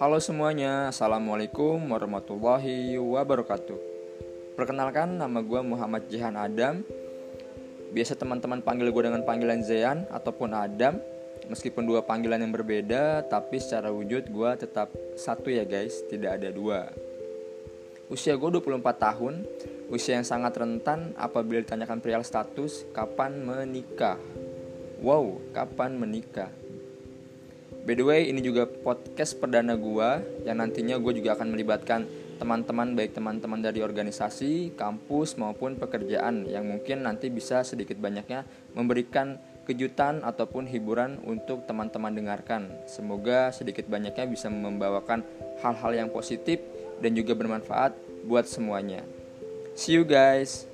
Halo semuanya, Assalamualaikum warahmatullahi wabarakatuh. Perkenalkan, nama gue Muhammad Jihan Adam. Biasa teman-teman panggil gue dengan panggilan Zeyan ataupun Adam. Meskipun dua panggilan yang berbeda, tapi secara wujud gue tetap satu ya guys, tidak ada dua. Usia gue 24 tahun, usia yang sangat rentan apabila ditanyakan perihal status kapan menikah. Wow, kapan menikah? By the way, ini juga podcast perdana gue yang nantinya gue juga akan melibatkan teman-teman baik teman-teman dari organisasi, kampus maupun pekerjaan yang mungkin nanti bisa sedikit banyaknya memberikan kejutan ataupun hiburan untuk teman-teman dengarkan. Semoga sedikit banyaknya bisa membawakan hal-hal yang positif dan juga bermanfaat buat semuanya. See you guys.